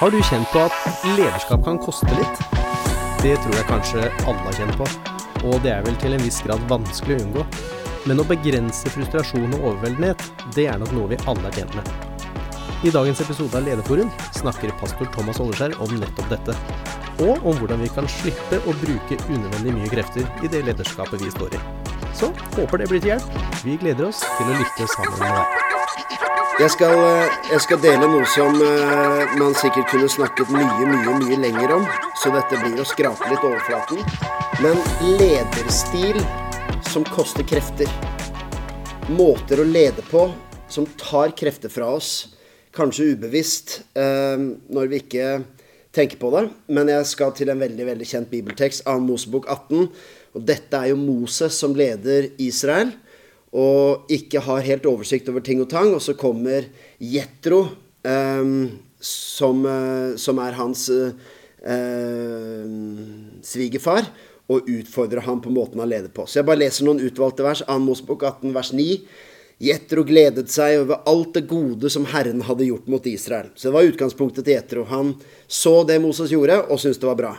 Har du kjent på at lederskap kan koste litt? Det tror jeg kanskje alle har kjent på, og det er vel til en viss grad vanskelig å unngå. Men å begrense frustrasjon og overveldenhet, det er nok noe vi alle er tjent med. I dagens episode av Lederforum snakker pastor Thomas Olleskjær om nettopp dette, og om hvordan vi kan slippe å bruke unødvendig mye krefter i det lederskapet vi står i. Så håper det blir til hjelp. Vi gleder oss til å lytte sammen med deg. Jeg skal, eh, jeg skal, dele noe som uh, man sikkert kunne snakket mye, mye, mye lenger om. Så dette blir å skrape litt overflaten. Men lederstil som koster krefter. Måter å lede på som tar krefter fra oss. Kanskje ubevisst uh, når vi ikke tenker på det. Men jeg skal til en veldig veldig kjent bibeltekst, av Mosebok 18. Og dette er jo Moses som leder Israel og ikke har helt oversikt over ting og tang. Og så kommer Jetro, eh, som, eh, som, er hans eh, svigerfar, og utfordrer ham på måten han leder på. Så jeg bare leser noen utvalgte vers. 2. Mosebok 18, vers 9. Jetro gledet seg over alt det gode som Herren hadde gjort mot Israel. Så det var utgangspunktet til Jetro. Han så det Moses gjorde, og syntes det var bra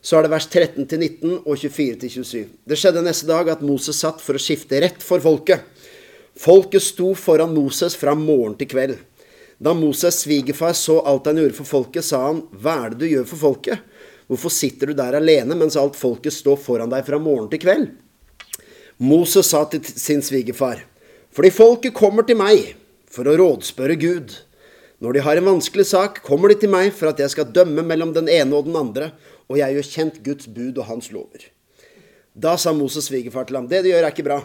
så er det vers 13-19 og 24-27. Det skjedde neste dag at Moses satt for å skifte rett for folket. Folket sto foran Moses fra morgen til kveld. Da Moses' svigerfar så alt han gjorde for folket, sa han, Hva er det du gjør for folket? Hvorfor sitter du der alene mens alt folket står foran deg fra morgen til kveld? Moses sa til sin svigerfar, Fordi folket kommer til meg for å rådspørre Gud. Når de har en vanskelig sak, kommer de til meg for at jeg skal dømme mellom den ene og den andre, og jeg gjør kjent Guds bud og hans lover. Da sa Moses svigerfar til ham, det du gjør er ikke bra.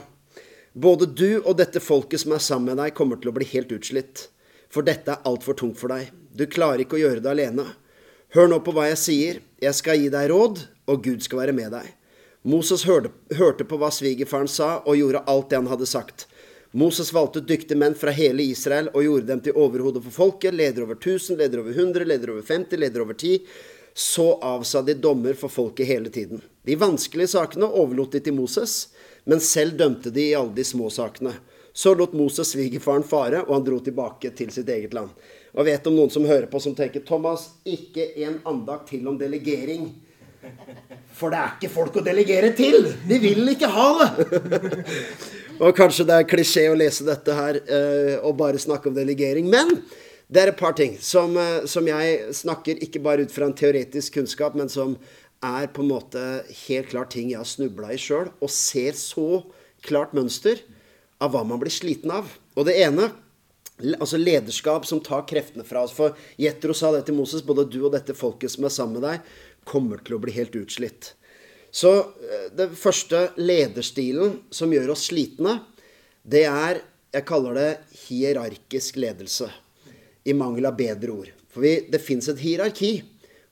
Både du og dette folket som er sammen med deg, kommer til å bli helt utslitt. For dette er altfor tungt for deg. Du klarer ikke å gjøre det alene. Hør nå på hva jeg sier. Jeg skal gi deg råd, og Gud skal være med deg. Moses hørte, hørte på hva svigerfaren sa, og gjorde alt det han hadde sagt. Moses valgte dyktige menn fra hele Israel og gjorde dem til overhode for folket. Leder over 1000, leder over 100, leder over 50, leder over 10 så avsa de dommer for folket hele tiden. De vanskelige sakene overlot de til Moses, men selv dømte de i alle de små sakene. Så lot Moses svigerfaren fare, og han dro tilbake til sitt eget land. Og vet om noen som hører på, som tenker Thomas, ikke en andakt til om delegering. For det er ikke folk å delegere til! De vil ikke ha det! og kanskje det er klisjé å lese dette her eh, og bare snakke om delegering. Men det er et par ting som, eh, som, jeg snakker ikke bare ut fra en teoretisk kunnskap, men som er på en måte helt klart ting jeg har snubla i sjøl, og ser så klart mønster av hva man blir sliten av. Og det ene altså lederskap som tar kreftene fra oss. For Jetro sa det til Moses, både du og dette folket som er sammen med deg, kommer til å bli helt utslitt. Så eh, det første lederstilen som gjør oss slitne, det er Jeg kaller det hierarkisk ledelse i mangel av bedre ord. For vi, det fins et hierarki.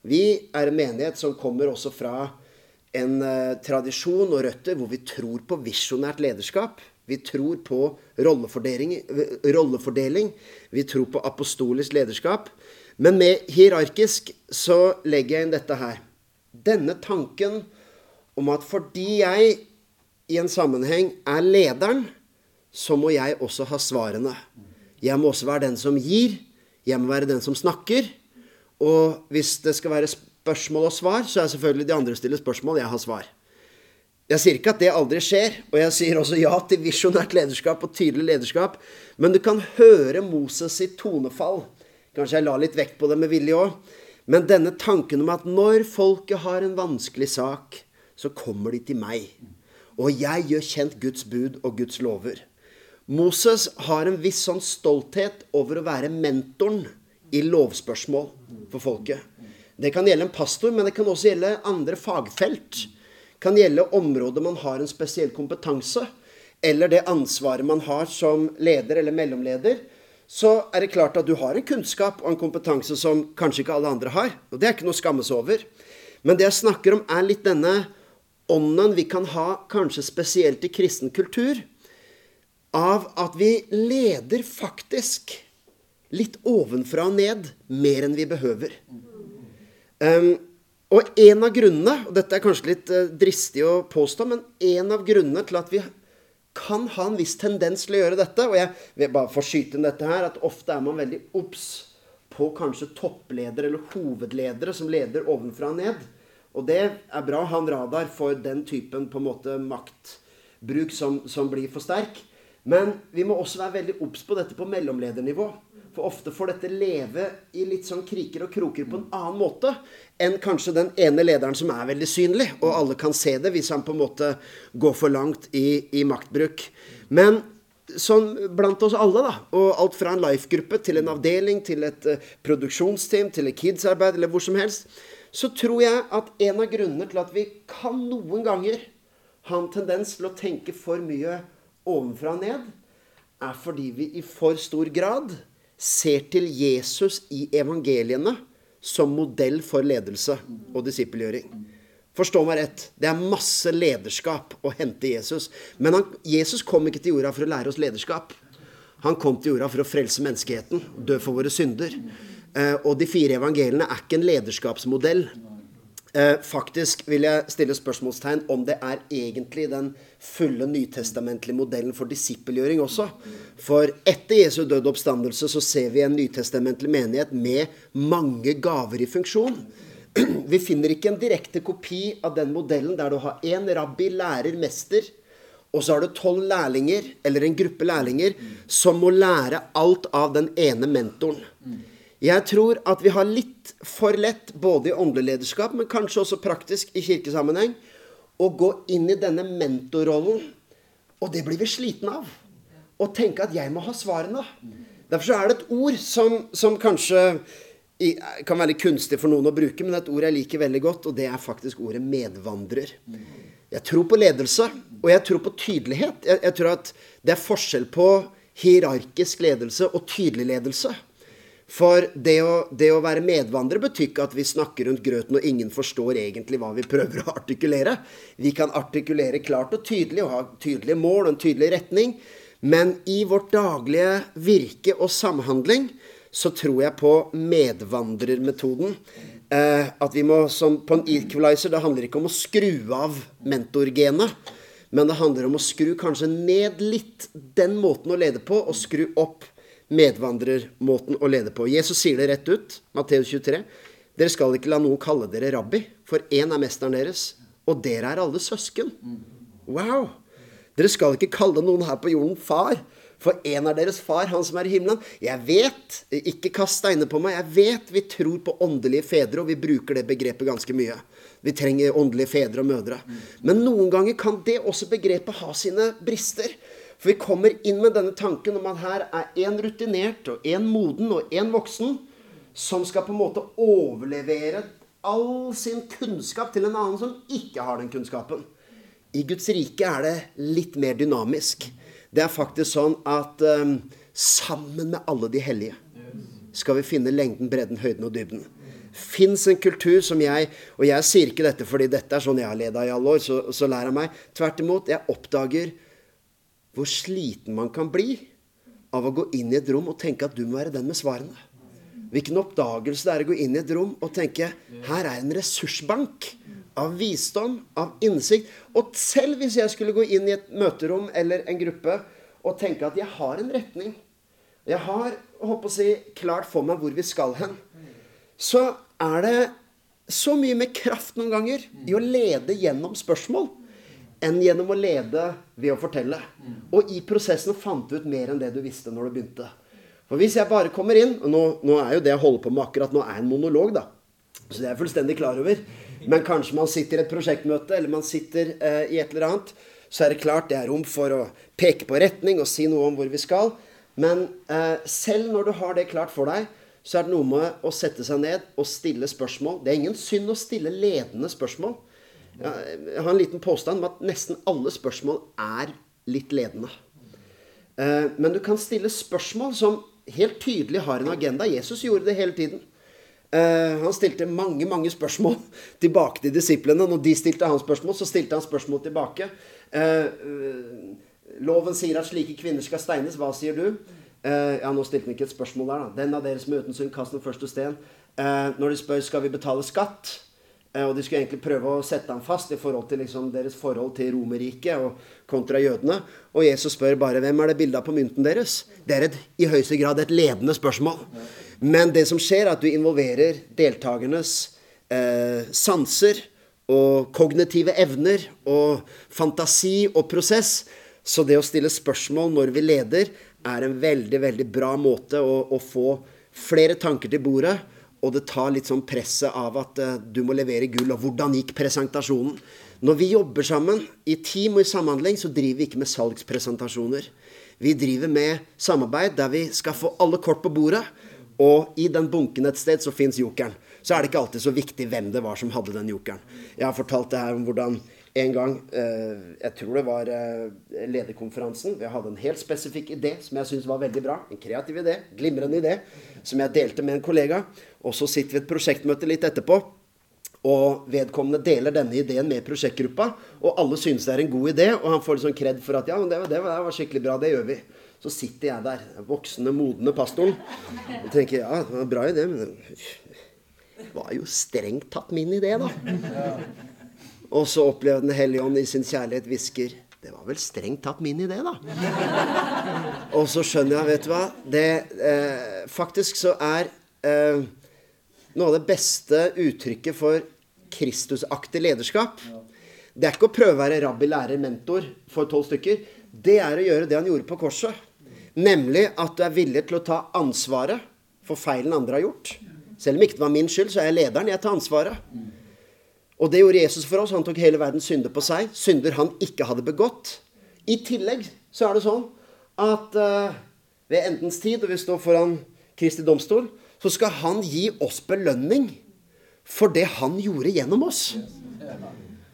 Vi er en menighet som kommer også fra en uh, tradisjon og røtter hvor vi tror på visjonært lederskap. Vi tror på rollefordeling, rollefordeling. Vi tror på apostolisk lederskap. Men med hierarkisk så legger jeg inn dette her. Denne tanken om at fordi jeg i en sammenheng er lederen, så må jeg også ha svarene. Jeg må også være den som gir. Jeg må være den som snakker. Og hvis det skal være spørsmål og svar, så er selvfølgelig de andre stiller spørsmål. Jeg har svar. Jeg sier ikke at det aldri skjer, og jeg sier også ja til visjonært lederskap og tydelig lederskap. Men du kan høre Moses sitt tonefall. Kanskje jeg la litt vekt på det med vilje òg. Men denne tanken om at når folket har en vanskelig sak, så kommer de til meg. Og jeg gjør kjent Guds bud og Guds lover. Moses har en viss sånn stolthet over å være mentoren i lovspørsmål for folket. Det kan gjelde en pastor, men det kan også gjelde andre fagfelt. Det kan gjelde områder man har en spesiell kompetanse, eller det ansvaret man har som leder eller mellomleder. Så er det klart at du har en kunnskap og en kompetanse som kanskje ikke alle andre har. Og det er ikke noe å skamme seg over. Men det jeg snakker om, er litt denne ånden vi kan ha kanskje spesielt i kristen kultur av at vi leder faktisk litt ovenfra og ned mer enn vi behøver. Um, og en av grunnene, og dette er kanskje litt uh, dristig å påstå, men en av grunnene til at vi kan ha en viss tendens til å gjøre dette Og jeg vil bare få skyte inn dette her, at ofte er man veldig obs på kanskje toppledere eller hovedledere som leder ovenfra og ned. Og det er bra å ha en radar for den typen på en måte maktbruk som, som blir for sterk. Men vi må også være veldig obs på dette på mellomledernivå. For ofte får dette leve i litt sånn kriker og kroker på en annen måte enn kanskje den ene lederen som er veldig synlig, og alle kan se det hvis han på en måte går for langt i, i maktbruk. Men sånn blant oss alle, da, og alt fra en life-gruppe til en avdeling, til et uh, produksjonsteam, til et kids-arbeid, eller hvor som helst, så tror jeg at en av grunnene til at vi kan noen ganger ha en tendens til å tenke for mye ovenfra og ned, er fordi vi i for stor grad ser til Jesus i evangeliene som modell for ledelse og disippelgjøring. Forstå meg rett. Det er masse lederskap å hente Jesus. Men han, Jesus kom ikke til jorda for å lære oss lederskap. Han kom til jorda for å frelse menneskeheten, dø for våre synder. Eh, og de fire evangeliene er ikke en lederskapsmodell. Eh, faktisk vil jeg stille spørsmålstegn om det er egentlig den fulle nytestamentlige modellen for disippelgjøring også. For etter Jesu død oppstandelse så ser vi en nytestamentlig menighet med mange gaver i funksjon. Vi finner ikke en direkte kopi av den modellen der du har én rabbi, lærer, mester, og så har du tolv lærlinger, eller en gruppe lærlinger, som må lære alt av den ene mentoren. Jeg tror at vi har litt for lett, både i åndelig lederskap, men kanskje også praktisk i kirkesammenheng, å gå inn i denne mentorrollen. Og det blir vi slitne av. Og tenke at jeg må ha svarene. Derfor så er det et ord som, som kanskje i, kan være litt kunstig for noen å bruke, men et ord jeg liker veldig godt, og det er faktisk ordet medvandrer. Jeg tror på ledelse, og jeg tror på tydelighet. Jeg, jeg tror at det er forskjell på hierarkisk ledelse og tydelig ledelse. For det å, det å være medvandrer betyr ikke at vi snakker rundt grøten og ingen forstår egentlig hva vi prøver å artikulere. Vi kan artikulere klart og tydelig og ha tydelige mål og en tydelig retning. Men i vårt daglige virke og samhandling så tror jeg på medvandrermetoden. Eh, at vi må, som på en equalizer, Det handler ikke om å skru av mentorgenet. Men det handler om å skru kanskje ned litt den måten å lede på, og skru opp medvandrermåten å lede på. Jesus sier det rett ut, Matteus 23. Dere skal ikke la noen kalle dere rabbi, for én er mesteren deres, og dere er alle søsken. Wow! Dere skal ikke kalle noen her på jorden far, for én er deres far, han som er i himmelen. Jeg vet, ikke kast steiner på meg, jeg vet vi tror på åndelige fedre, og vi bruker det begrepet ganske mye. Vi trenger åndelige fedre og mødre. Men noen ganger kan det også begrepet ha sine brister. For vi kommer inn med denne tanken om at her er én rutinert og én moden og én voksen som skal på en måte overlevere all sin kunnskap til en annen som ikke har den kunnskapen. I Guds rike er det litt mer dynamisk. Det er faktisk sånn at um, sammen med alle de hellige skal vi finne lengden, bredden, høyden og dybden. Fins en kultur som jeg Og jeg sier ikke dette fordi dette er sånn jeg har leda i alle år, så, så lær jeg meg. Tvert imot. Jeg oppdager hvor sliten man kan bli av å gå inn i et rom og tenke at du må være den med svarene. Hvilken oppdagelse det er å gå inn i et rom og tenke her er en ressursbank av visdom, av innsikt. Og selv hvis jeg skulle gå inn i et møterom eller en gruppe og tenke at jeg har en retning, jeg har håper å si, klart for meg hvor vi skal hen, så er det så mye med kraft noen ganger i å lede gjennom spørsmål enn gjennom å lede ved å fortelle. Og i prosessen fant du ut mer enn det du visste når du begynte. For hvis jeg bare kommer inn og nå, nå er jo det jeg holder på med akkurat nå, er en monolog, da. Så det er jeg fullstendig klar over. Men kanskje man sitter i et prosjektmøte, eller man sitter eh, i et eller annet. Så er det klart det er rom for å peke på retning og si noe om hvor vi skal. Men eh, selv når du har det klart for deg, så er det noe med å sette seg ned og stille spørsmål. Det er ingen synd å stille ledende spørsmål. Jeg har en liten påstand om at nesten alle spørsmål er litt ledende. Eh, men du kan stille spørsmål som helt tydelig har en agenda. Jesus gjorde det hele tiden. Eh, han stilte mange mange spørsmål tilbake til disiplene. Når de stilte han spørsmål, så stilte han spørsmål tilbake. Eh, loven sier at slike kvinner skal steines. Hva sier du? Ja, Nå stilte han ikke et spørsmål der. da. Den av dere som er uten synd, kast den første sten. Når de spør skal vi betale skatt, og de skulle egentlig prøve å sette ham fast i forhold til liksom deres forhold til Romerriket og kontra jødene. Og Jesus spør bare hvem er det bildet av på mynten deres. Det er et, i høyeste grad et ledende spørsmål. Men det som skjer, er at du involverer deltakernes eh, sanser og kognitive evner og fantasi og prosess. Så det å stille spørsmål når vi leder, er en veldig, veldig bra måte å, å få flere tanker til bordet. Og det tar litt sånn presset av at uh, du må levere gull. Og hvordan gikk presentasjonen? Når vi jobber sammen i team og i samhandling, så driver vi ikke med salgspresentasjoner. Vi driver med samarbeid der vi skal få alle kort på bordet. Og i den bunken et sted så fins jokeren. Så er det ikke alltid så viktig hvem det var som hadde den jokeren. Jeg har fortalt det her om hvordan en gang eh, Jeg tror det var eh, lederkonferansen. Vi hadde en helt spesifikk idé som jeg syntes var veldig bra. En kreativ idé. Glimrende idé. Som jeg delte med en kollega. Og så sitter vi et prosjektmøte litt etterpå. Og vedkommende deler denne ideen med prosjektgruppa. Og alle synes det er en god idé, og han får litt sånn kred for at ja, men det, det, var skikkelig bra, det gjør vi. Så sitter jeg der, voksne, modne pastoren, og tenker ja, det var en bra idé, men det var jo strengt tatt min idé, da. Og så opplever Den hellige ånd i sin kjærlighet hvisker Det var vel strengt tatt min idé, da. Og så skjønner jeg, vet du hva det, eh, Faktisk så er eh, noe av det beste uttrykket for Kristusaktig lederskap Det er ikke å prøve å være rabbi, lærer, mentor for tolv stykker. Det er å gjøre det han gjorde på korset. Nemlig at du er villig til å ta ansvaret for feilen andre har gjort. Selv om ikke det var min skyld, så er jeg lederen. Jeg tar ansvaret. Og det gjorde Jesus for oss. Han tok hele verdens synder på seg. Synder han ikke hadde begått. I tillegg så er det sånn at uh, ved endens tid, og vi står foran Kristi domstol, så skal han gi oss belønning for det han gjorde gjennom oss.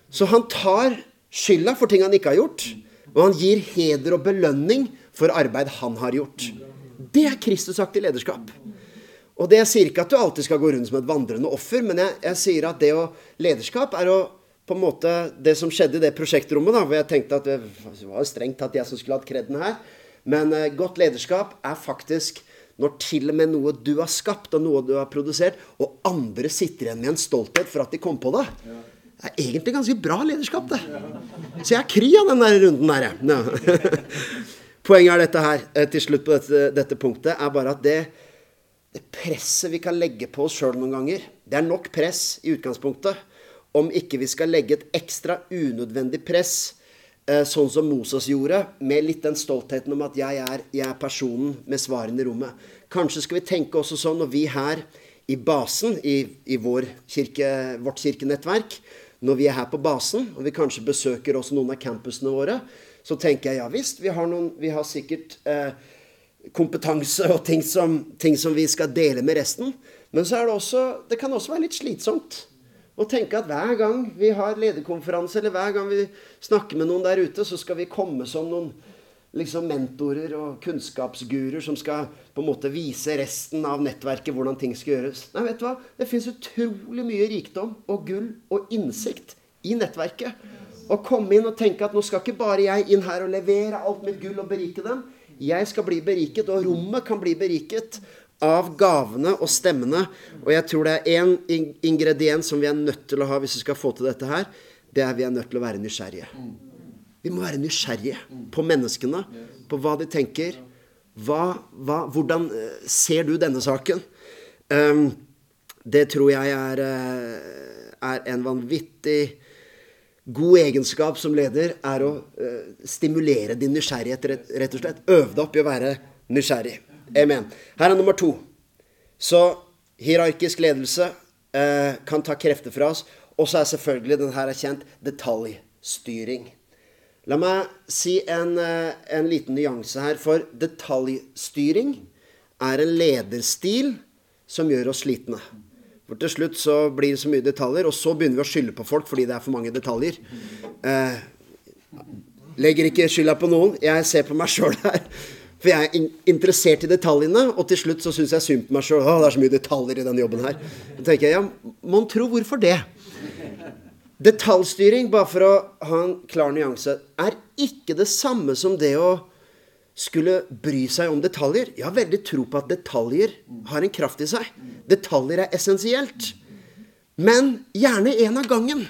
Så han tar skylda for ting han ikke har gjort, og han gir heder og belønning for arbeid han har gjort. Det er Kristusaktig lederskap. Og det Jeg sier ikke at du alltid skal gå rundt som et vandrende offer, men jeg, jeg sier at det å lederskap er å på en måte Det som skjedde i det prosjektrommet, da, hvor jeg tenkte at det var strengt tatt jeg som skulle hatt kreden her, men uh, godt lederskap er faktisk når til og med noe du har skapt, og noe du har produsert, og andre sitter igjen med en stolthet for at de kom på det. Det er egentlig ganske bra lederskap, det. Så jeg er kry av den der runden der, jeg. Poenget er dette her, eh, til slutt på dette, dette punktet, er bare at det, det presset vi kan legge på oss sjøl noen ganger, det er nok press i utgangspunktet. Om ikke vi skal legge et ekstra unødvendig press sånn som Moses gjorde, med litt den stoltheten om at jeg er, jeg er personen med svarene i rommet. Kanskje skal vi tenke også sånn når vi her i basen, i, i vår kirke, vårt kirkenettverk, når vi er her på basen, og vi kanskje besøker også noen av campusene våre, så tenker jeg ja visst, vi har, noen, vi har sikkert eh, kompetanse og ting som, ting som vi skal dele med resten. Men så er det også Det kan også være litt slitsomt. Og tenke at hver gang vi har lederkonferanse, eller hver gang vi snakker med noen der ute, så skal vi komme som noen liksom mentorer og kunnskapsguruer som skal på en måte vise resten av nettverket hvordan ting skal gjøres. Nei, vet du hva? Det fins utrolig mye rikdom og gull og innsikt i nettverket. Å komme inn og tenke at nå skal ikke bare jeg inn her og levere alt mitt gull og berike dem. Jeg skal bli beriket, og rommet kan bli beriket av gavene og stemmene. Og jeg tror det er én ingrediens som vi er nødt til å ha hvis vi skal få til dette her. Det er vi er nødt til å være nysgjerrige. Vi må være nysgjerrige på menneskene, på hva de tenker. Hva, hva, hvordan eh, ser du denne saken? Um, det tror jeg er, eh, er, en vanvittig god egenskap som leder. Er å uh, stimulere din nysgjerrighet, rett, rett og slett. Øve deg opp i å være nysgjerrig. Amen. Her er nummer to. Så hierarkisk ledelse eh, kan ta krefter fra oss. Og så er selvfølgelig den her er kjent detaljstyring. La meg si en, eh, en liten nyanse her. For detaljstyring er en lederstil som gjør oss slitne. For til slutt så blir det så mye detaljer, og så begynner vi å skylde på folk fordi det er for mange detaljer. Eh, legger ikke skylda på noen. Jeg ser på meg sjøl her. For jeg er interessert i detaljene, og til slutt så syns jeg synd på meg sjøl. Det er så mye detaljer i denne jobben her. Så tenker jeg, ja, Mon tro hvorfor det? Detaljstyring, bare for å ha en klar nyanse, er ikke det samme som det å skulle bry seg om detaljer. Jeg har veldig tro på at detaljer har en kraft i seg. Detaljer er essensielt. Men gjerne én av gangen.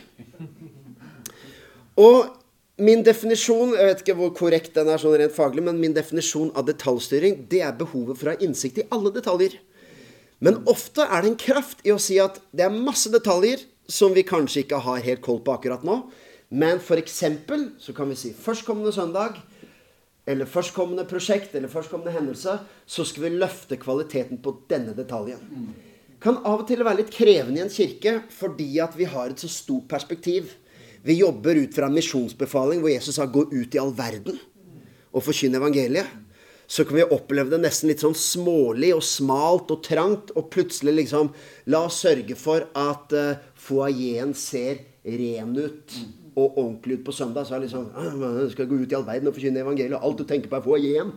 Og Min definisjon jeg vet ikke hvor korrekt den er sånn rent faglig, men min definisjon av detaljstyring det er behovet for å ha innsikt i alle detaljer. Men ofte er det en kraft i å si at det er masse detaljer som vi kanskje ikke har helt koll på akkurat nå. Men f.eks. så kan vi si førstkommende søndag eller førstkommende prosjekt eller førstkommende hendelse, så skal vi løfte kvaliteten på denne detaljen. Kan av og til være litt krevende i en kirke fordi at vi har et så stort perspektiv. Vi jobber ut fra en misjonsbefaling hvor Jesus sa 'gå ut i all verden' og forkynne evangeliet. Så kan vi oppleve det nesten litt sånn smålig og smalt og trangt. Og plutselig liksom La oss sørge for at uh, foajeen ser ren ut og ordentlig ut på søndag. Så er det liksom «Ah, skal gå ut i all verden og forkynne evangeliet. Og alt du tenker på, er foajeen.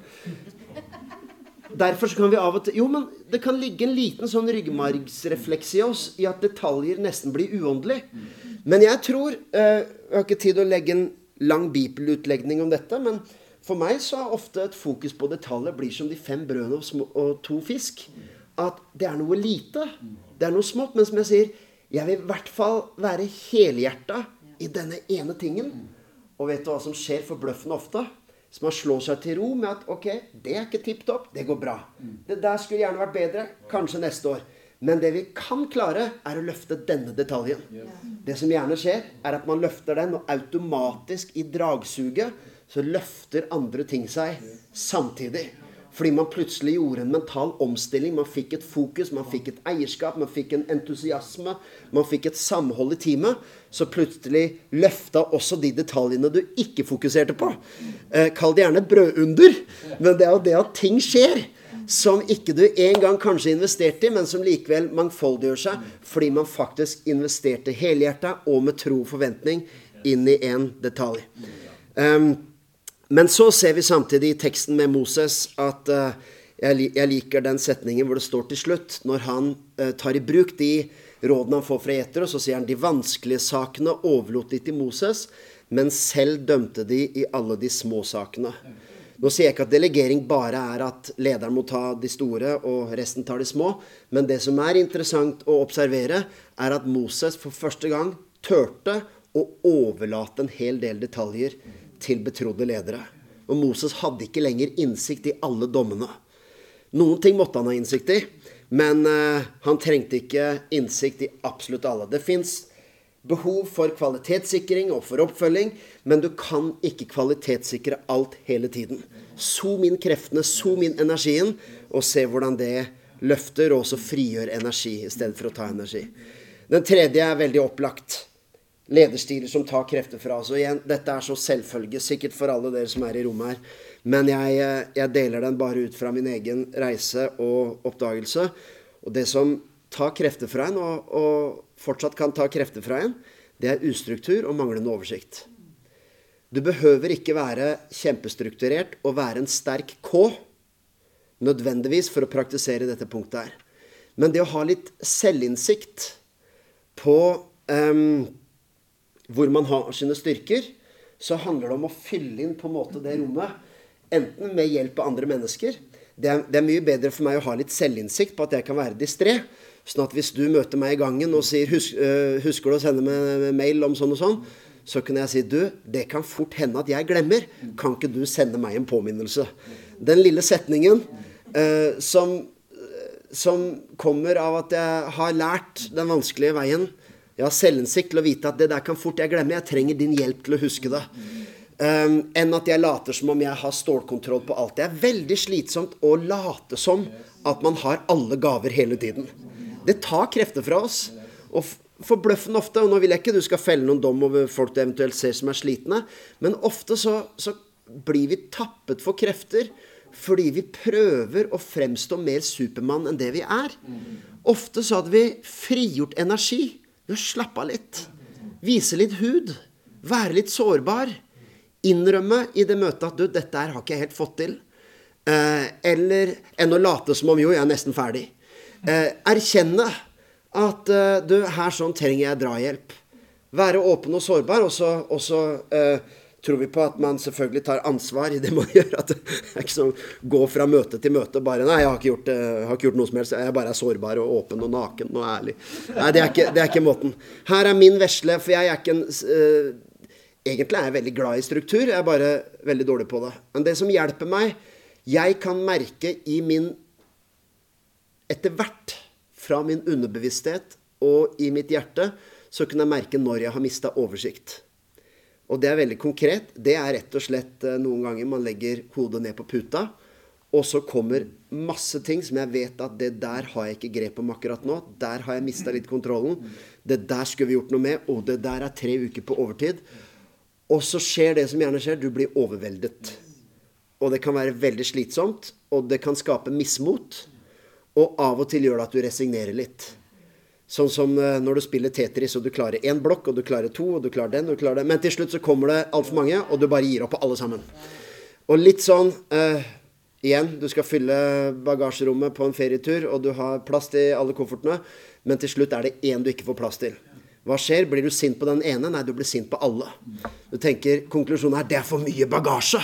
Derfor kan vi av og til Jo, men det kan ligge en liten sånn ryggmargsrefleks i oss i at detaljer nesten blir uåndelig. Men jeg tror eh, Jeg har ikke tid å legge en lang bibelutlegning om dette. Men for meg så er ofte et fokus på detaljer blir som de fem brødene og to fisk. At det er noe lite. Det er noe smått. Men som jeg sier, jeg vil i hvert fall være helhjerta i denne ene tingen. Og vet du hva som skjer forbløffende ofte? Så man slår seg til ro med at ok, det er ikke tipp topp, det går bra. Det der skulle gjerne vært bedre. Kanskje neste år. Men det vi kan klare, er å løfte denne detaljen. Det som gjerne skjer, er at man løfter den, og automatisk i dragsuget så løfter andre ting seg samtidig. Fordi man plutselig gjorde en mental omstilling. Man fikk et fokus, man fikk et eierskap, man fikk en entusiasme. Man fikk et samhold i teamet. Så plutselig løfta også de detaljene du ikke fokuserte på. Eh, kall det gjerne et brødunder, men det er jo det at ting skjer som ikke du en gang kanskje investerte i, men som likevel mangfoldiggjør seg fordi man faktisk investerte helhjerta og med tro og forventning inn i en detalj. Um, men så ser vi samtidig i teksten med Moses at uh, jeg, liker den setningen hvor det står til slutt, når han uh, tar i bruk de rådene han får fra Jeter, og så sier han de vanskelige sakene overlot de til Moses, men selv dømte de i alle de små sakene. Nå sier jeg ikke at delegering bare er at lederen må ta de store, og resten tar de små. Men det som er interessant å observere, er at Moses for første gang turte å overlate en hel del detaljer til betrodde ledere. Og Moses hadde ikke lenger innsikt i alle dommene. Noen ting måtte han ha innsikt i, men uh, han trengte ikke innsikt i absolutt alle. Det fins behov for kvalitetssikring og for oppfølging, men du kan ikke kvalitetssikre alt hele tiden. Zoom inn kreftene, zoom inn energien, og se hvordan det løfter og også frigjør energi i stedet for å ta energi. Den tredje er veldig opplagt. Lederstiler som tar krefter fra oss. Og igjen, dette er så selvfølge, sikkert for alle dere som er i rommet her. Men jeg, jeg deler den bare ut fra min egen reise og oppdagelse. Og det som tar krefter fra en, og, og fortsatt kan ta krefter fra en, det er ustruktur og manglende oversikt. Du behøver ikke være kjempestrukturert og være en sterk K nødvendigvis for å praktisere dette punktet her. Men det å ha litt selvinnsikt på um, hvor man har sine styrker, så handler det om å fylle inn på en måte det rommet. Enten med hjelp av andre mennesker. Det er, det er mye bedre for meg å ha litt selvinnsikt på at jeg kan være distré. Sånn at hvis du møter meg i gangen og sier Husk, uh, 'Husker du å sende meg mail om sånn og sånn?' Så kunne jeg si 'Du, det kan fort hende at jeg glemmer. Kan ikke du sende meg en påminnelse?' Den lille setningen uh, som, som kommer av at jeg har lært den vanskelige veien. Jeg har selvinnsikt til å vite at det der kan fort jeg glemme. Jeg trenger din hjelp til å huske det. Um, enn at jeg later som om jeg har stålkontroll på alt. Det er veldig slitsomt å late som at man har alle gaver hele tiden. Det tar krefter fra oss. Og forbløffende ofte, og nå vil jeg ikke du skal felle noen dom over folk du eventuelt ser som er slitne, men ofte så, så blir vi tappet for krefter fordi vi prøver å fremstå mer Supermann enn det vi er. Ofte så hadde vi frigjort energi ved å slappe av litt. Vise litt hud. Være litt sårbar. Innrømme i det møtet at du, dette her har ikke jeg helt fått til. Eh, eller enn å late som om jo, jeg er nesten ferdig. Eh, erkjenne at eh, du, her sånn trenger jeg drahjelp. Være åpen og sårbar, og så, eh, tror vi på at man selvfølgelig tar ansvar i det man gjør. At det er ikke sånn gå fra møte til møte bare Nei, jeg har ikke gjort, jeg har ikke gjort noe som helst. Jeg bare er sårbar og åpen og naken og ærlig. Nei, det er ikke, det er ikke måten. Her er min vesle, for jeg er ikke en eh, Egentlig er jeg veldig glad i struktur, jeg er bare veldig dårlig på det. Men det som hjelper meg Jeg kan merke i min etter hvert fra min underbevissthet og i mitt hjerte, så kunne jeg merke når jeg har mista oversikt. Og det er veldig konkret. Det er rett og slett eh, noen ganger man legger hodet ned på puta, og så kommer masse ting som jeg vet at det der har jeg ikke grep om akkurat nå. Der har jeg mista litt kontrollen. Det der skulle vi gjort noe med. Og det der er tre uker på overtid. Og så skjer det som gjerne skjer. Du blir overveldet. Og det kan være veldig slitsomt. Og det kan skape mismot. Og av og til gjør det at du resignerer litt. Sånn som eh, når du spiller Tetris, og du klarer én blokk, og du klarer to, og du klarer den, og du klarer den. Men til slutt så kommer det altfor mange, og du bare gir opp på alle sammen. Og litt sånn eh, Igjen, du skal fylle bagasjerommet på en ferietur, og du har plass til alle koffertene, men til slutt er det én du ikke får plass til. Hva skjer? Blir du sint på den ene? Nei, du blir sint på alle. Du tenker konklusjonen er det er for mye bagasje.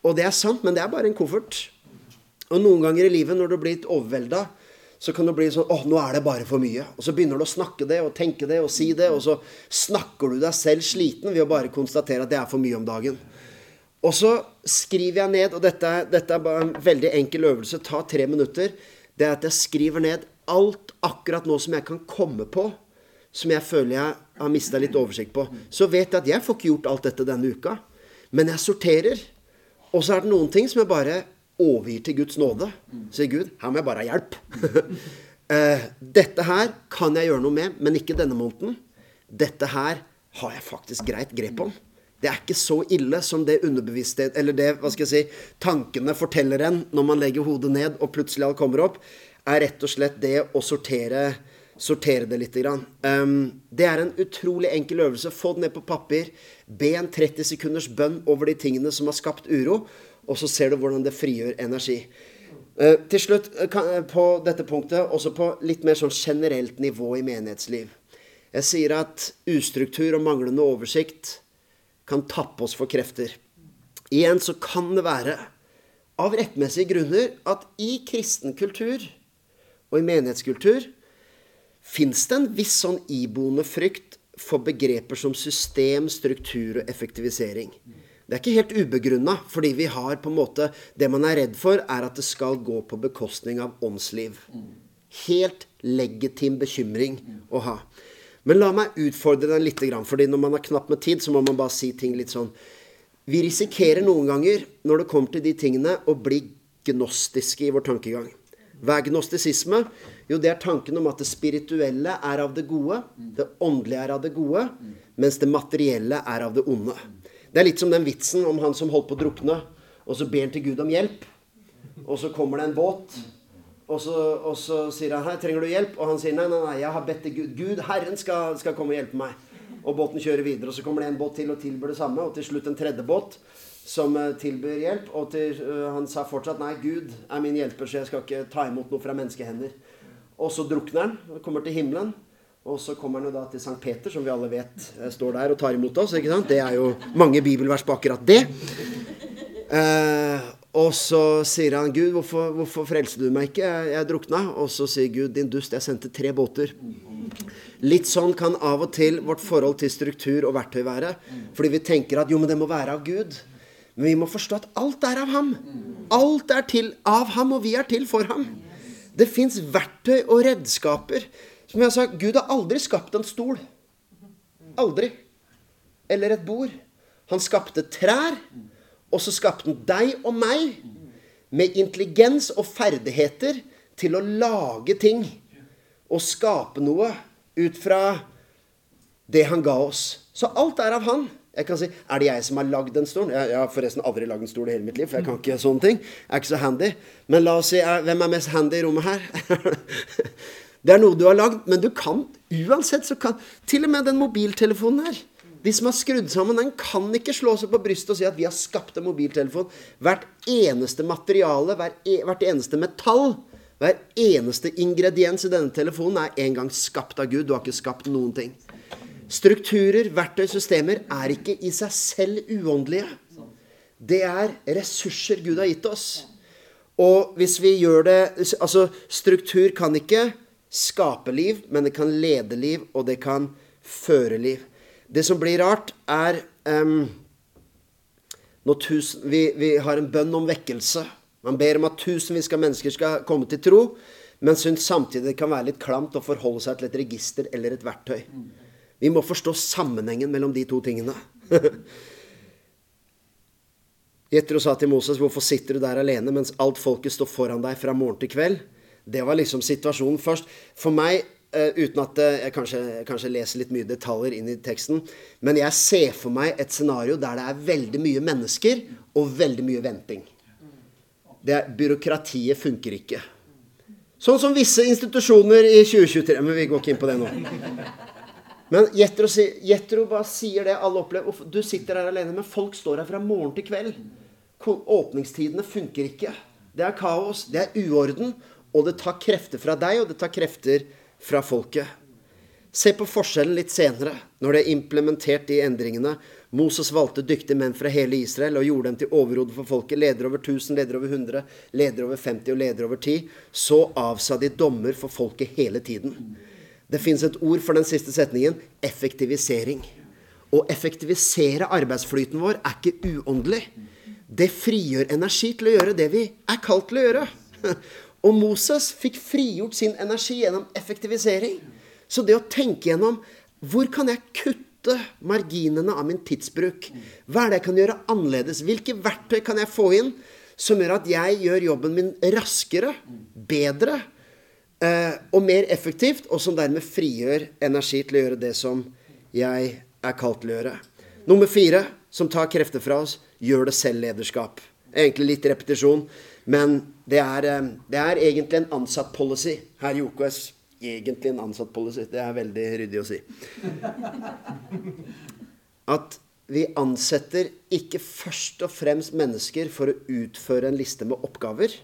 Og det er sant, men det er bare en koffert. Og noen ganger i livet, når du blir overvelda, så kan det bli sånn åh, nå er det bare for mye. Og så begynner du å snakke det og tenke det og si det, og så snakker du deg selv sliten ved å bare konstatere at det er for mye om dagen. Og så skriver jeg ned, og dette, dette er bare en veldig enkel øvelse, ta tre minutter. Det er at jeg skriver ned alt akkurat nå som jeg kan komme på, som jeg føler jeg har mista litt oversikt på. Så vet jeg at jeg får ikke gjort alt dette denne uka. Men jeg sorterer. Og så er det noen ting som jeg bare overgir til Guds nåde. Sier Gud, her må jeg bare ha hjelp. uh, dette her kan jeg gjøre noe med, men ikke denne måneden. Dette her har jeg faktisk greit grep om. Det er ikke så ille som det underbevissthet Eller det, hva skal jeg si, tankene forteller en når man legger hodet ned og plutselig alt kommer opp, er rett og slett det å sortere, sortere det litt. Um, det er en utrolig enkel øvelse. Få det ned på papir. Be en 30 sekunders bønn over de tingene som har skapt uro og så ser du hvordan det frigjør energi. Uh, til slutt uh, på dette punktet, også på litt mer sånn generelt nivå i menighetsliv. Jeg sier at ustruktur og manglende oversikt kan tappe oss for krefter. Igjen så kan det være av rettmessige grunner at i kristen kultur og i menighetskultur fins det en viss sånn iboende frykt for begreper som system, struktur og effektivisering. Det er ikke helt ubegrunna, fordi vi har på en måte Det man er redd for, er at det skal gå på bekostning av åndsliv. Helt legitim bekymring å ha. Men la meg utfordre den litt, fordi når man har knapt med tid, så må man bare si ting litt sånn Vi risikerer noen ganger, når det kommer til de tingene, å bli gnostiske i vår tankegang. Hva er gnostisisme? Jo, det er tanken om at det spirituelle er av det gode, det åndelige er av det gode, mens det materielle er av det onde. Det er litt som den vitsen om han som holdt på å drukne, og så ber han til Gud om hjelp. Og så kommer det en båt, og så, og så sier han 'Hei, trenger du hjelp?' Og han sier 'Nei, nei, nei, jeg har bedt til Gud. Gud, Herren, skal, skal komme og hjelpe meg'. Og båten kjører videre. Og så kommer det en båt til og tilbyr det samme. Og til slutt en tredje båt som eh, tilbyr hjelp. Og til, uh, han sa fortsatt 'Nei, Gud er min hjelper, så jeg skal ikke ta imot noe fra menneskehender'. Og så drukner han og kommer til himmelen. Og så kommer han jo da til Sankt Peter, som vi alle vet eh, står der og tar imot oss. ikke sant? Det er jo mange bibelvers på akkurat det. Eh, og så sier han, 'Gud, hvorfor, hvorfor frelste du meg ikke? Jeg, jeg drukna.' Og så sier Gud, 'Din dust, jeg sendte tre båter'. Litt sånn kan av og til vårt forhold til struktur og verktøy være. Fordi vi tenker at jo, men det må være av Gud. Men vi må forstå at alt er av ham. Alt er til av ham, og vi er til for ham. Det fins verktøy og redskaper som jeg sa, Gud har aldri skapt en stol. Aldri. Eller et bord. Han skapte trær, og så skapte han deg og meg med intelligens og ferdigheter til å lage ting og skape noe ut fra det han ga oss. Så alt er av han. Jeg kan si, Er det jeg som har lagd den stolen? Jeg, jeg, har forresten aldri lagd en stol i hele mitt liv, for jeg kan ikke sånne ting. Jeg er ikke så handy. Men la oss si, hvem er mest handy i rommet her? Det er noe du har lagd, men du kan uansett så kan Til og med den mobiltelefonen her. De som har skrudd sammen den, kan ikke slå seg på brystet og si at vi har skapt en mobiltelefon. Hvert eneste materiale, e, hvert eneste metall, hver eneste ingrediens i denne telefonen er en gang skapt av Gud. Du har ikke skapt noen ting. Strukturer, verktøy, systemer er ikke i seg selv uåndelige. Det er ressurser Gud har gitt oss. Og hvis vi gjør det Altså, struktur kan ikke skape liv, men det kan lede liv, og det kan føre liv. Det som blir rart, er um, vi, vi, har en bønn om vekkelse. Man ber om at tusenvis av mennesker skal komme til tro. men syns samtidig det kan være litt klamt å forholde seg til et register eller et verktøy. Vi må forstå sammenhengen mellom de to tingene. Jetro sa til Moses, 'Hvorfor sitter du der alene mens alt folket står foran deg fra morgen til kveld?' Det var liksom situasjonen først. For meg, uh, uten at uh, jeg kanskje, kanskje, leser litt mye detaljer inn i teksten, men jeg ser for meg et scenario der det er veldig mye mennesker og veldig mye venting. Det er, byråkratiet funker ikke. Sånn som visse institusjoner i 2023. Men vi går ikke inn på det nå. Men Jetro bare sier det alle opplever. Du sitter her alene, men folk står her fra morgen til kveld. Åpningstidene funker ikke. Det er kaos. Det er uorden. Og det tar krefter fra deg, og det tar krefter fra folket. Se på forskjellen litt senere, når det er implementert de endringene. Moses valgte dyktige menn fra hele Israel og gjorde dem til overhode for folket. Leder over 1000, leder over 100, leder over 50 og leder over 10. Så avsa de dommer for folket hele tiden. Det fins et ord for den siste setningen effektivisering. Å effektivisere arbeidsflyten vår er ikke uåndelig. Det frigjør energi til å gjøre det vi er kalt til å gjøre. Og Moses fikk frigjort sin energi gjennom effektivisering. Så det å tenke gjennom hvor kan jeg kutte marginene av min tidsbruk? Hva er det jeg kan gjøre annerledes? Hvilke verktøy kan jeg få inn som gjør at jeg gjør jobben min raskere, bedre eh, og mer effektivt, og som dermed frigjør energi til å gjøre det som jeg er kalt til å gjøre? Nummer fire, som tar krefter fra oss, gjør det selv-lederskap. Egentlig litt repetisjon, men det er, eh, det er egentlig en ansatt policy her i OKS egentlig en ansatt policy. Det er veldig ryddig å si. At vi ansetter ikke først og fremst mennesker for å utføre en liste med oppgaver.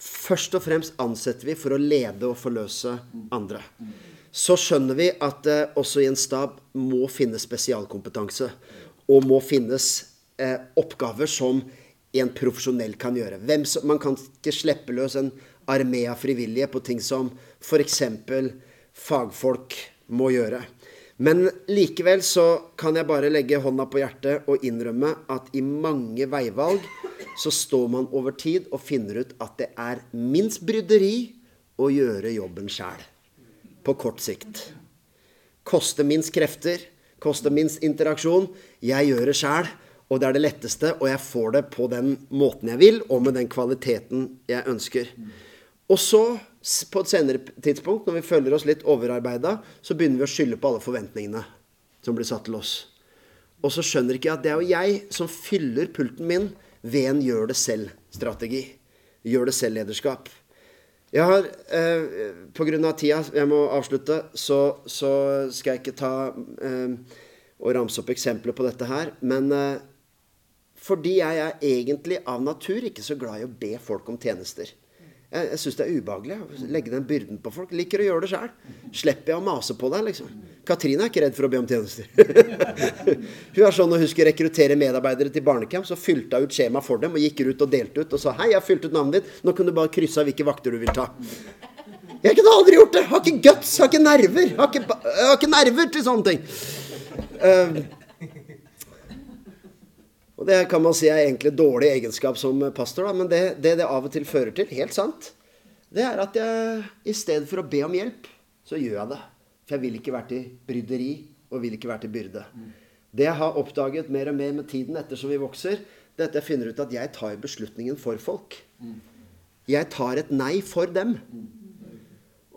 Først og fremst ansetter vi for å lede og forløse andre. Så skjønner vi at det også i en stab må finnes spesialkompetanse. Og må finnes eh, oppgaver som en profesjonell kan gjøre. Som, man kan ikke slippe løs en armé av frivillige på ting som f.eks. fagfolk må gjøre. Men likevel så kan jeg bare legge hånda på hjertet og innrømme at i mange veivalg så står man over tid og finner ut at det er minst bryderi å gjøre jobben sjæl. På kort sikt. Koste minst krefter, Koste minst interaksjon. Jeg gjør det sjæl, og det er det letteste, og jeg får det på den måten jeg vil, og med den kvaliteten jeg ønsker. Og så, på et senere tidspunkt, når vi føler oss litt overarbeida, så begynner vi å skylde på alle forventningene som blir satt til oss. Og så skjønner ikke jeg at det er jo jeg som fyller pulten min ved en gjør det selv-strategi. Gjør det selv-lederskap. Jeg har, eh, Pga. tida, jeg må avslutte, så, så, skal jeg ikke ta eh, og ramse opp eksempler på dette her. Men eh, fordi jeg er egentlig av natur ikke så glad i å be folk om tjenester. Jeg, jeg syns det er ubehagelig å legge den byrden på folk. Liker å gjøre det sjøl. Slipper jeg å mase på deg, liksom. Katrine er ikke redd for å be om tjenester. hun er sånn når hun skulle rekruttere medarbeidere til barnecamp, så fylte hun ut skjema for dem og gikk ut og delte ut og sa 'Hei, jeg har fylt ut navnet ditt. Nå kan du bare krysse av hvilke vakter du vil ta'. Jeg kunne aldri gjort det! Har ikke guts, har ikke nerver. Har ikke, har ikke nerver til sånne ting. Uh, og det kan man si er egentlig dårlig egenskap som pastor, da, men det, det, det av og til fører til, helt sant, det er at jeg i stedet for å be om hjelp, så gjør jeg det. For jeg vil ikke være til bryderi og vil ikke være til byrde. Det jeg har oppdaget mer og mer med tiden ettersom vi vokser, det er at jeg finner ut at jeg tar beslutningen for folk. Jeg tar et nei for dem.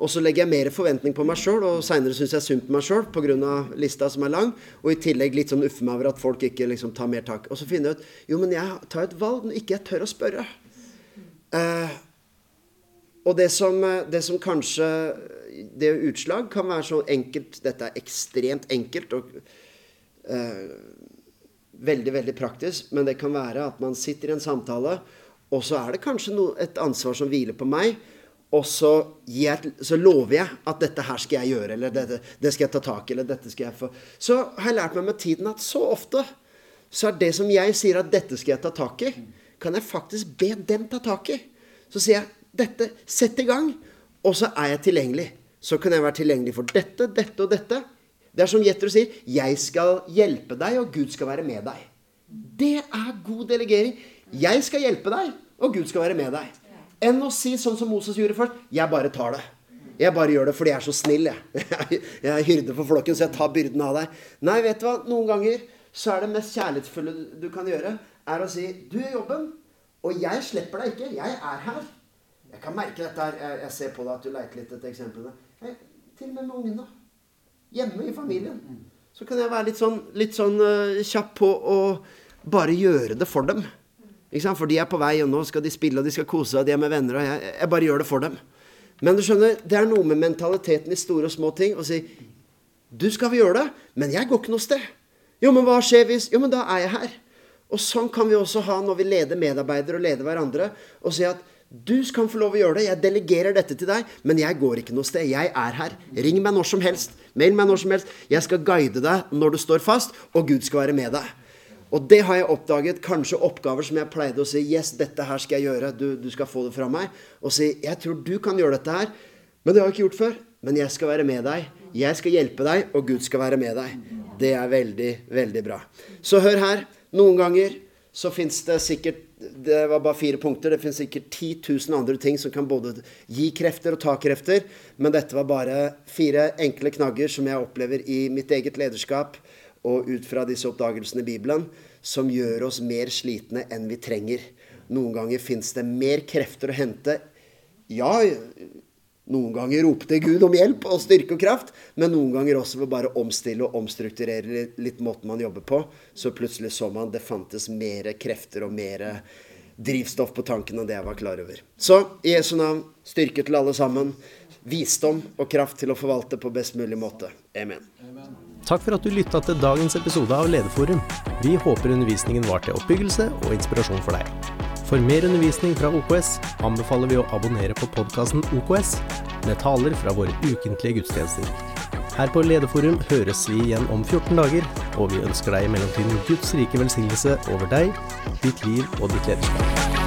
Og så legger jeg mer forventning på meg sjøl, og seinere syns jeg synd på meg sjøl pga. lista som er lang. Og i tillegg litt sånn uffe meg over at folk ikke liksom tar mer tak. Og så finner jeg ut jo, men jeg tar et valg når ikke jeg tør å spørre. Uh, og det som, det som, kanskje Det utslag kan være så enkelt Dette er ekstremt enkelt og uh, veldig, veldig praktisk. Men det kan være at man sitter i en samtale, og så er det kanskje no, et ansvar som hviler på meg og så, jeg, så, lover jeg at dette her skal jeg gjøre, eller dette, det skal jeg ta tak i, eller dette skal jeg få Så har jeg lært meg med tiden at så ofte så er det som jeg sier at dette skal jeg ta tak i, kan jeg faktisk be dem ta tak i. Så sier jeg dette, sett i gang, og så er jeg tilgjengelig. Så kan jeg være tilgjengelig for dette, dette og dette. Det er som Jetro sier, jeg skal hjelpe deg, og Gud skal være med deg. Det er god delegering. Jeg skal hjelpe deg, og Gud skal være med deg. Enn å si sånn som Moses gjorde først. Jeg bare tar det. Jeg bare gjør det fordi jeg er så snill, jeg. Jeg er hyrde for flokken, så jeg tar byrden av deg. Nei, vet du hva? Noen ganger så er det mest kjærlighetsfulle du kan gjøre, er å si Du gjør jobben, og jeg slipper deg ikke. Jeg er her. Jeg kan merke dette her. Jeg, jeg ser på deg at du leiter litt etter eksemplene. Jeg, til og med med ungene. Hjemme i familien. Så kan jeg være litt sånn, litt sånn uh, kjapp på å bare gjøre det for dem. For de er på vei, og nå skal de spille, og de skal kose seg, og de er med venner, og jeg, jeg bare gjør det for dem. Men du skjønner, det er noe med mentaliteten i store og små ting å si Du skal vi gjøre det, men jeg går ikke noe sted. Jo, men hva skjer hvis Jo, men da er jeg her. Og sånn kan vi også ha når vi leder medarbeidere og leder hverandre, og si at du kan få lov å gjøre det. Jeg delegerer dette til deg, men jeg går ikke noe sted. Jeg er her. Ring meg når som helst. Mail meg når som helst. Jeg skal guide deg når du står fast, og Gud skal være med deg. Og det har jeg oppdaget. Kanskje oppgaver som jeg pleide å si Yes, dette her skal jeg gjøre. Du, du skal få det fra meg. Og si Jeg tror du kan gjøre dette her. Men det har jeg ikke gjort før. Men jeg skal være med deg. Jeg skal hjelpe deg, og Gud skal være med deg. Det er veldig, veldig bra. Så hør her. Noen ganger så fins det sikkert Det var bare fire punkter. Det fins sikkert 10 000 andre ting som kan både gi krefter og ta krefter. Men dette var bare fire enkle knagger som jeg opplever i mitt eget lederskap og ut fra disse oppdagelsene i Bibelen, som gjør oss mer slitne enn vi trenger. Noen ganger fins det mer krefter å hente. Ja, noen ganger ropte Gud om hjelp og styrke og kraft, men noen ganger også ved bare omstille og omstrukturere litt, måten man jobber på. Så plutselig så man det fantes mer krefter og mer drivstoff på tanken enn det jeg var klar over. Så i Jesu navn, styrke til alle sammen. Visdom og kraft til å forvalte på best mulig måte. Amen. Takk for at du lytta til dagens episode av Lederforum. Vi håper undervisningen var til oppbyggelse og inspirasjon for deg. For mer undervisning fra OKS anbefaler vi å abonnere på podkasten OKS med taler fra våre ukentlige gudstjenester. Her på Lederforum høres vi igjen om 14 dager, og vi ønsker deg i mellomtiden Guds rike velsignelse over deg, ditt liv og ditt lederskap.